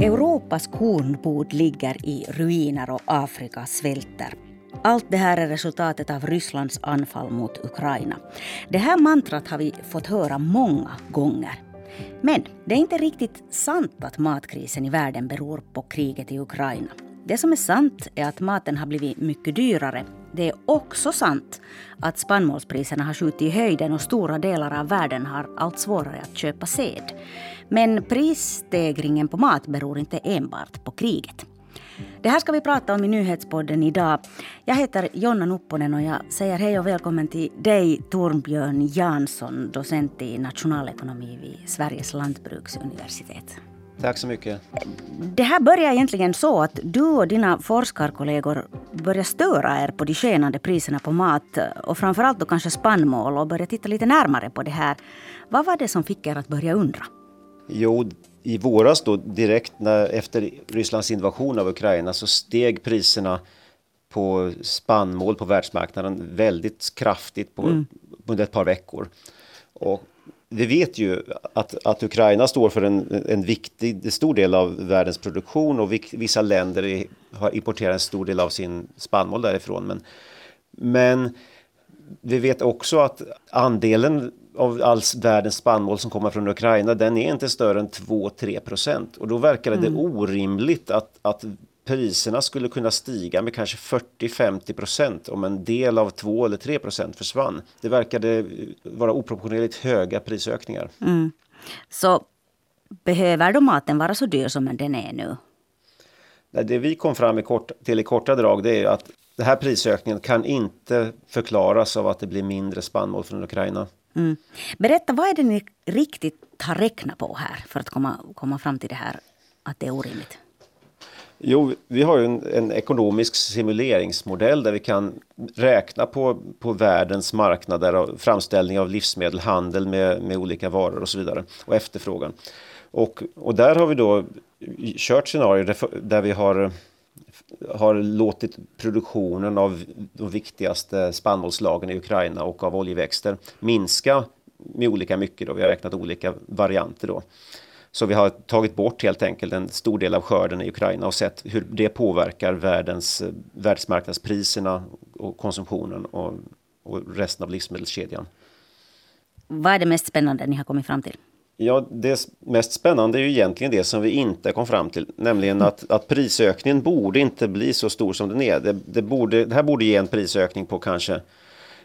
Europas kornbod ligger i ruiner och Afrika svälter. Allt det här är resultatet av Rysslands anfall mot Ukraina. Det här mantrat har vi fått höra många gånger. Men det är inte riktigt sant att matkrisen i världen beror på kriget i Ukraina. Det som är sant är att maten har blivit mycket dyrare. Det är också sant att spannmålspriserna har skjutit i höjden och stora delar av världen har allt svårare att köpa sed. Men prisstegringen på mat beror inte enbart på kriget. Det här ska vi prata om i nyhetspodden idag. Jag heter Jonna Nupponen och jag säger hej och välkommen till dig Torbjörn Jansson, docent i nationalekonomi vid Sveriges lantbruksuniversitet. Tack så mycket. Det här börjar egentligen så att du och dina forskarkollegor börjar störa er på de skenande priserna på mat och framförallt då kanske spannmål och börjar titta lite närmare på det här. Vad var det som fick er att börja undra? Jo, i våras då direkt när, efter Rysslands invasion av Ukraina så steg priserna på spannmål på världsmarknaden väldigt kraftigt på, mm. under ett par veckor. Och vi vet ju att, att Ukraina står för en, en viktig, stor del av världens produktion och vissa länder är, har importerat en stor del av sin spannmål därifrån. Men, men vi vet också att andelen av all världens spannmål som kommer från Ukraina, den är inte större än 2-3 procent. Och då verkar det mm. orimligt att, att priserna skulle kunna stiga med kanske 40-50 procent om en del av 2 eller 3 procent försvann. Det verkade vara oproportionerligt höga prisökningar. Mm. Så behöver då maten vara så dyr som den är nu? Det vi kom fram kort, till i korta drag det är att den här prisökningen kan inte förklaras av att det blir mindre spannmål från Ukraina. Mm. Berätta, vad är det ni riktigt har räknat på här för att komma, komma fram till det här att det är orimligt? Jo, vi har ju en, en, ekonomisk simuleringsmodell där vi kan räkna på, på världens marknader och framställning av livsmedel, handel med, med olika varor och så vidare och efterfrågan. Och, och där har vi då kört scenarier där vi har har låtit produktionen av de viktigaste spannmålslagen i Ukraina och av oljeväxter minska med olika mycket. Då. Vi har räknat olika varianter. Då. Så vi har tagit bort helt enkelt en stor del av skörden i Ukraina och sett hur det påverkar världens, världsmarknadspriserna och konsumtionen och, och resten av livsmedelskedjan. Vad är det mest spännande ni har kommit fram till? Ja, det mest spännande är ju egentligen det som vi inte kom fram till, nämligen att, att prisökningen borde inte bli så stor som den är. Det, det, borde, det här borde ge en prisökning på kanske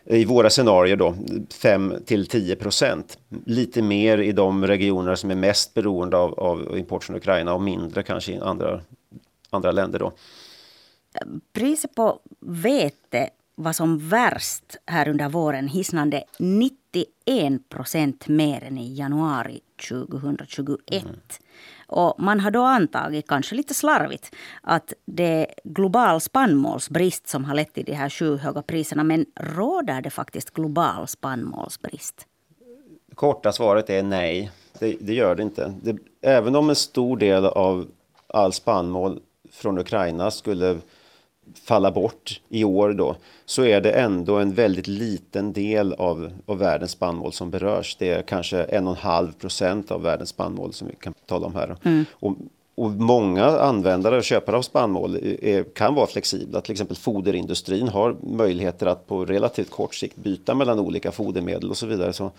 i våra scenarier då 5 till 10 procent. Lite mer i de regioner som är mest beroende av, av import från Ukraina och mindre kanske i andra, andra länder då. Priset på vete var som värst här under våren hisnande 91 procent mer än i januari 2021. Mm. Och man har då antagit, kanske lite slarvigt, att det är global spannmålsbrist som har lett till de här skyhöga priserna. Men råder det faktiskt global spannmålsbrist? Korta svaret är nej. Det, det gör det inte. Det, även om en stor del av all spannmål från Ukraina skulle falla bort i år då, så är det ändå en väldigt liten del av, av världens spannmål som berörs. Det är kanske en och en halv procent av världens spannmål som vi kan tala om här. Mm. Och, och många användare och köpare av spannmål är, kan vara flexibla. Till exempel foderindustrin har möjligheter att på relativt kort sikt byta mellan olika fodermedel och så vidare. Så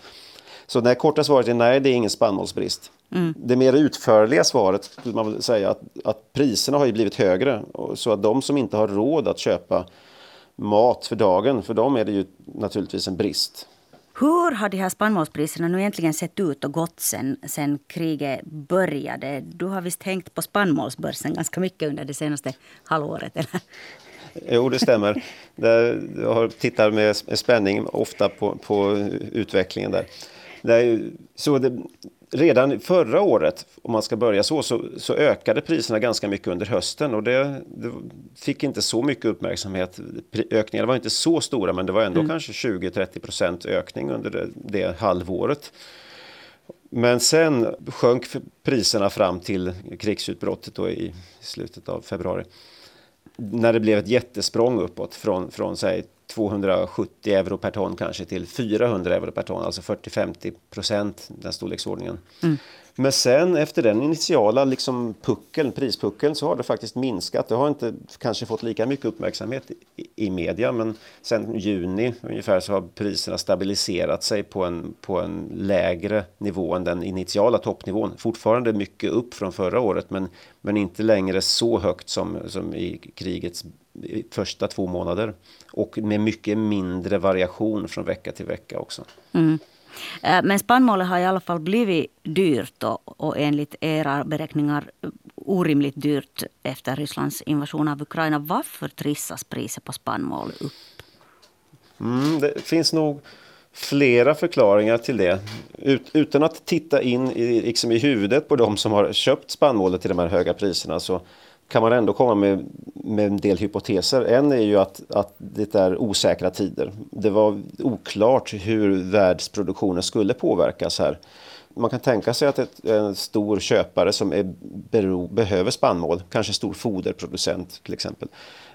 så det korta svaret är nej, det är ingen spannmålsbrist. Mm. Det mer utförliga svaret skulle man säga att, att priserna har ju blivit högre. Så att de som inte har råd att köpa mat för dagen, för dem är det ju naturligtvis en brist. Hur har de här spannmålspriserna nu egentligen sett ut och gått sen, sen kriget började? Du har visst hängt på spannmålsbörsen ganska mycket under det senaste halvåret, eller? Jo, det stämmer. Jag tittar med spänning ofta på, på utvecklingen där. Nej, så det, redan förra året, om man ska börja så, så, så ökade priserna ganska mycket under hösten och det, det, fick inte så mycket uppmärksamhet. Ökningarna var inte så stora men det var ändå mm. kanske 20-30% ökning under det, det halvåret. Men sen sjönk priserna fram till krigsutbrottet då i slutet av februari. När det blev ett jättesprång uppåt från, från säg 270 euro per ton kanske till 400 euro per ton, alltså 40-50 procent den storleksordningen. Mm. Men sen efter den initiala liksom puckeln, prispuckeln så har det faktiskt minskat. Det har inte kanske fått lika mycket uppmärksamhet i, i media men sen juni ungefär så har priserna stabiliserat sig på en, på en lägre nivå än den initiala toppnivån. Fortfarande mycket upp från förra året men, men inte längre så högt som, som i krigets första två månader. Och med mycket mindre variation från vecka till vecka också. Mm. Eh, men spannmålet har i alla fall blivit dyrt och, och enligt era beräkningar orimligt dyrt efter Rysslands invasion av Ukraina. Varför trissas priset på spannmål upp? Mm, det finns nog flera förklaringar till det. Ut, utan att titta in i, liksom i huvudet på de som har köpt spannmålet till de här höga priserna så kan man ändå komma med, med en del hypoteser. En är ju att, att det är osäkra tider. Det var oklart hur världsproduktionen skulle påverkas här. Man kan tänka sig att ett, en stor köpare som är bero, behöver spannmål, kanske en stor foderproducent till exempel,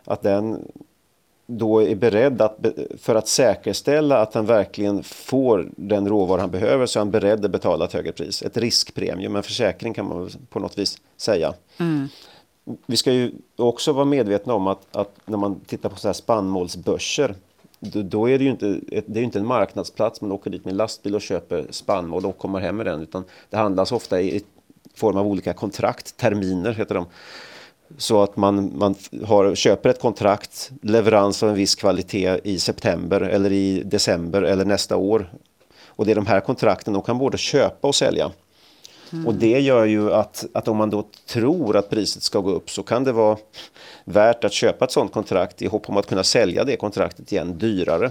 att den då är beredd att, för att säkerställa att han verkligen får den råvara han behöver så är han beredd att betala ett högre pris. Ett riskpremium, en försäkring kan man på något vis säga. Mm vi ska ju också vara medvetna om att, att när man tittar på så här spannmålsbörser då, då, är det ju inte, det är inte en marknadsplats man åker dit med lastbil och köper spannmål och kommer hem med den utan det handlas ofta i form av olika kontrakt, terminer heter de. Så att man, man har, köper ett kontrakt, leverans av en viss kvalitet i september eller i december eller nästa år. Och det är de här kontrakten, de kan både köpa och sälja. Mm. Och det gör ju att, att om man då tror att priset ska gå upp så kan det vara värt att köpa ett sådant kontrakt i hopp om att kunna sälja det kontraktet igen dyrare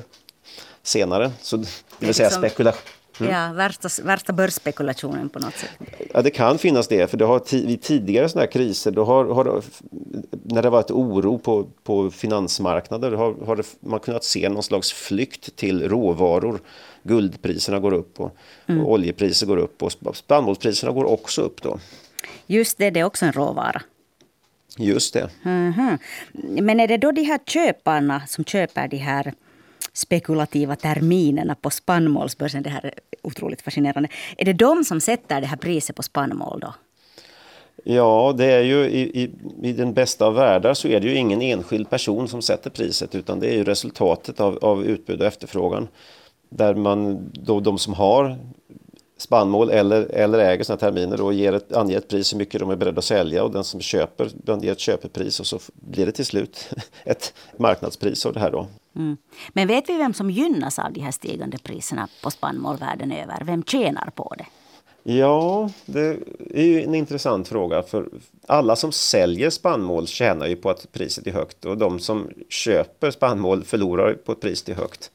senare. Så det vill säga liksom, spekulation. Mm. Ja, värsta, värsta börsspekulationen på något sätt. Ja, det kan finnas det. För det har vid tidigare sådana här kriser, då har, har när det varit oro på, på finansmarknader, har, har det, man kunnat se någon slags flykt till råvaror guldpriserna går upp och, mm. och oljepriser går upp och spannmålspriserna går också upp då. Just det, det är också en råvara. Just det. Mm -hmm. Men är det då de här köparna som köper de här spekulativa terminerna på spannmålsbörsen, det här är otroligt fascinerande. Är det de som sätter det här priset på spannmål då? Ja, det är ju i, i, i, den bästa av världar så är det ju ingen enskild person som sätter priset utan det är ju resultatet av, av utbud och efterfrågan där man då de som har spannmål eller, eller äger sådana terminer då ger ett, anger ett pris hur mycket de är beredda att sälja och den som köper anger ett köpepris och så blir det till slut ett marknadspris av det här då. Mm. Men vet vi vem som gynnas av de här stigande priserna på spannmål världen över? Vem tjänar på det? Ja, det är ju en intressant fråga för alla som säljer spannmål tjänar ju på att priset är högt och de som köper spannmål förlorar på att priset är högt.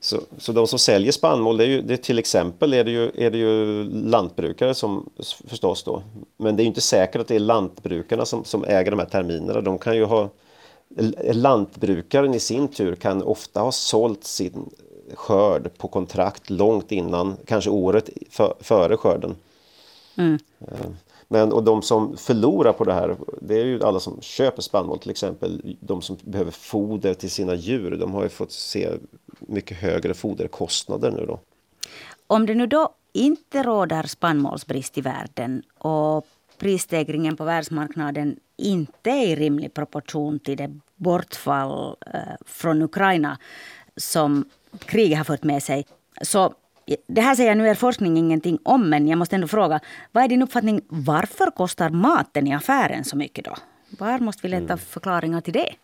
Så, så de som säljer spannmål, det är ju, det till exempel är det, ju, är det ju lantbrukare som förstås då. Men det är ju inte säkert att det är lantbrukarna som, som äger de här terminerna. De kan ju ha Lantbrukaren i sin tur kan ofta ha sålt sin skörd på kontrakt långt innan, kanske året för, före skörden. Mm. Men och de som förlorar på det här, det är ju alla som köper spannmål till exempel. De som behöver foder till sina djur, de har ju fått se mycket högre foderkostnader nu då. Om det nu då inte råder spannmålsbrist i världen och prisstegringen på världsmarknaden inte är i rimlig proportion till det bortfall eh, från Ukraina som kriget har fört med sig. Så det här säger nu er forskning ingenting om, men jag måste ändå fråga. Vad är din uppfattning? Varför kostar maten i affären så mycket då? Var måste vi leta mm. förklaringar till det?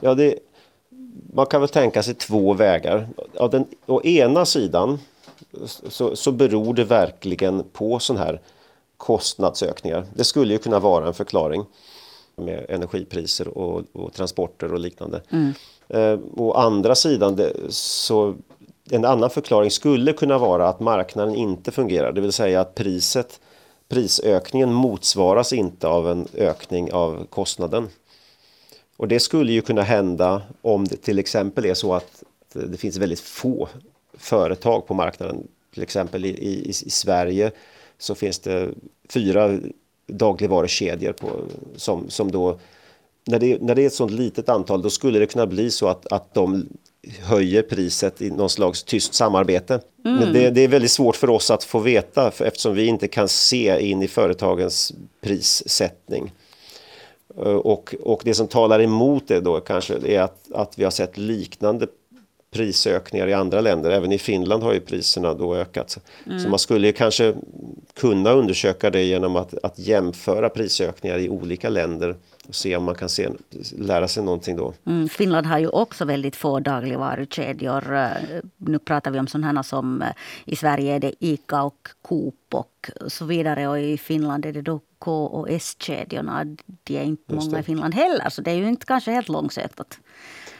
Ja, det, man kan väl tänka sig två vägar. Av den, å ena sidan så, så beror det verkligen på sån här kostnadsökningar. Det skulle ju kunna vara en förklaring med energipriser och, och transporter och liknande. Mm. Eh, å andra sidan det, så en annan förklaring skulle kunna vara att marknaden inte fungerar, det vill säga att priset, prisökningen motsvaras inte av en ökning av kostnaden. Och det skulle ju kunna hända om det till exempel är så att det finns väldigt få företag på marknaden. Till exempel i, i, i Sverige så finns det fyra dagligvarukedjor på, som, som då när det, när det är ett sånt litet antal då skulle det kunna bli så att, att de höjer priset i någon slags tyst samarbete. Mm. Men det, det, är väldigt svårt för oss att få veta eftersom vi inte kan se in i företagens prissättning. Eh, och, och det som talar emot det då kanske är att, att vi har sett liknande prisökningar i andra länder. Även i Finland har ju priserna då ökat. Mm. Så man skulle kanske kunna undersöka det genom att, att jämföra prisökningar i olika länder se om man kan se, lära sig någonting då. Mm, Finland har ju också väldigt få dagligvarukedjor. Eh, nu pratar vi om sådana som eh, i Sverige är det ICA och Coop och så vidare och i Finland är det då K och S-kedjorna. De är inte många i Finland heller så det är ju inte kanske helt långsökt att,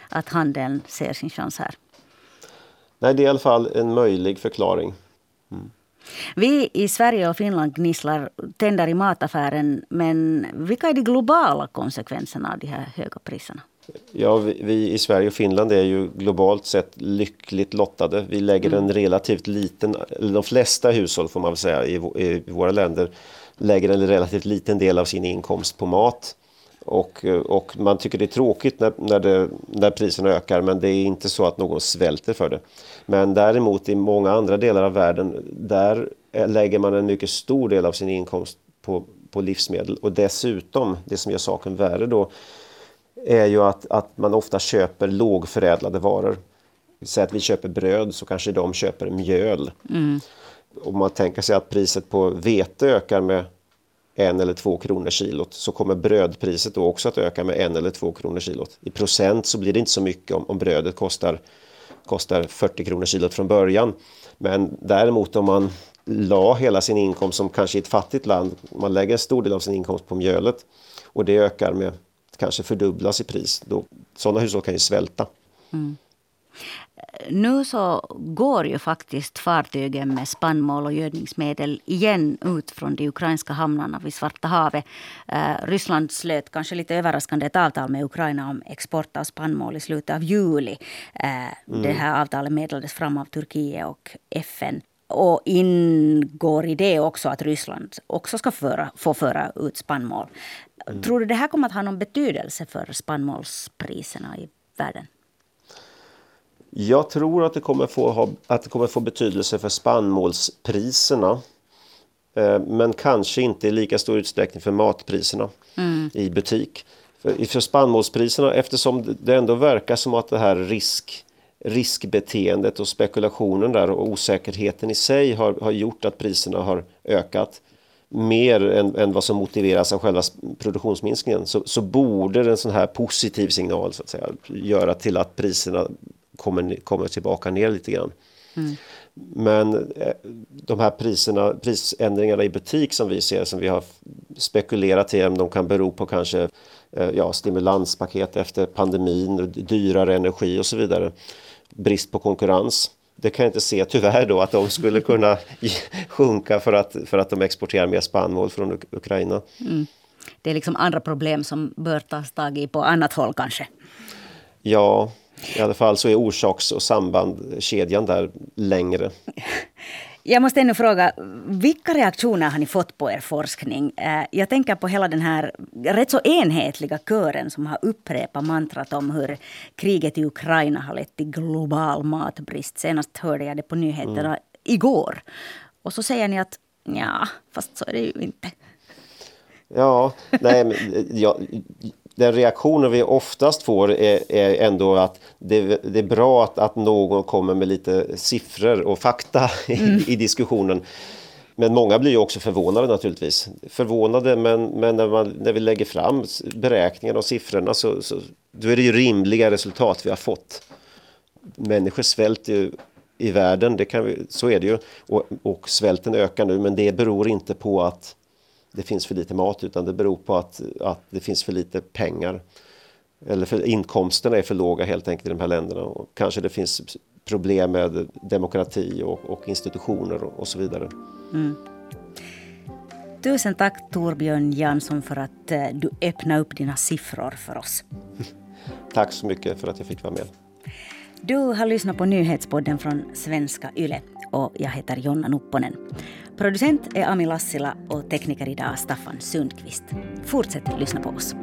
att handeln ser sin chans här. Nej, det är i alla fall en möjlig förklaring. Mm. Vi i Sverige och Finland gnisslar tänder i mataffären men vilka är de globala konsekvenserna av de här höga priserna? Ja, vi, vi, i Sverige och Finland är ju globalt sett lyckligt lottade. Vi lägger mm. en relativt liten, de flesta hushåll får man väl säga i, i våra länder lägger en relativt liten del av sin inkomst på mat. Och, och man tycker det är tråkigt när, när, det, när priserna ökar men det är inte så att någon svälter för det. Men däremot i många andra delar av världen där lägger man en mycket stor del av sin inkomst på, på livsmedel och dessutom, det som gör saken värre då, är ju att, att man ofta köper lågförädlade varor. Säg att vi köper bröd så kanske de köper mjöl. Mm. Om man tänker sig att priset på vete ökar med en eller två kronor kilot så kommer brödpriset då också att öka med en eller två kronor kilot. I procent så blir det inte så mycket om, om brödet kostar, kostar 40 kronor kilot från början. Men däremot om man la hela sin inkomst som kanske i ett fattigt land, man lägger en stor del av sin inkomst på mjölet och det ökar med kanske fördubblas i pris. Då, sådana hushåll kan ju svälta. Mm. Nu så går ju faktiskt fartygen med spannmål och gödningsmedel igen ut från de ukrainska hamnarna vid Svarta havet. Eh, Ryssland slöt kanske lite överraskande ett avtal med Ukraina om export av spannmål i slutet av juli. Eh, mm. Det här avtalet meddelades fram av Turkiet och FN. Och ingår i det också att Ryssland också ska föra, få föra ut spannmål. Mm. Tror du det här kommer att ha någon betydelse för spannmålspriserna i världen? Jag tror att det kommer få, ha, att det kommer få betydelse för spannmålspriserna. Eh, men kanske inte i lika stor utsträckning för matpriserna mm. i butik. För, för spannmålspriserna, eftersom det ändå verkar som att det här risk, riskbeteendet och spekulationen där och osäkerheten i sig har, har gjort att priserna har ökat mer än, än vad som motiveras av själva produktionsminskningen så, så borde en sån här positiv signal så att säga, göra till att priserna kommer, kommer tillbaka ner lite grann. Mm. Men eh, de här priserna, prisändringarna i butik som vi ser, som vi har spekulerat i, de kan bero på kanske eh, ja, stimulanspaket efter pandemin, dyrare energi och så vidare. Brist på konkurrens. Det kan jag inte se tyvärr då att de skulle kunna sjunka för att, för att de exporterar mer spannmål från Ukraina. Mm. Det är liksom andra problem som bör tas tag i på annat håll kanske? Ja, i alla fall så är orsaks och sambandkedjan där längre. Jag måste ännu fråga, vilka reaktioner har ni fått på er forskning? Eh, jag tänker på hela den här rätt så enhetliga kören som har upprepat mantrat om hur kriget i Ukraina har lett till global matbrist. Senast hörde jag det på nyheterna mm. igår. Och så säger ni att ja, fast så är det ju inte. Ja, nej, men jag, den reaktionen vi oftast får är, är ändå att det, det, är bra att, att någon kommer med lite siffror och fakta mm. i, i diskussionen. Men många blir ju också förvånade naturligtvis. Förvånade men, men när, man, när vi lägger fram beräkningarna och siffrorna så, så då är det ju rimliga resultat vi har fått. Människor svälter ju i världen, det kan vi, så är det ju. Och, och svälten ökar nu men det beror inte på att det finns för lite mat utan det beror på att, att det finns för lite pengar. Eller för inkomsterna är för låga helt enkelt i de här länderna. Och kanske det finns problem med demokrati och, och institutioner och, och, så vidare. Mm. Tusen tack Torbjörn Jansson för att eh, du öppnade upp dina siffror för oss. tack så mycket för att jag fick vara med. Du har lyssnat på nyhetspodden från Svenska Yle och jag heter Jonna Nupponen. Producent är Ami Lassila och tekniker idag Staffan Sundqvist. Fortsätt lyssna på oss.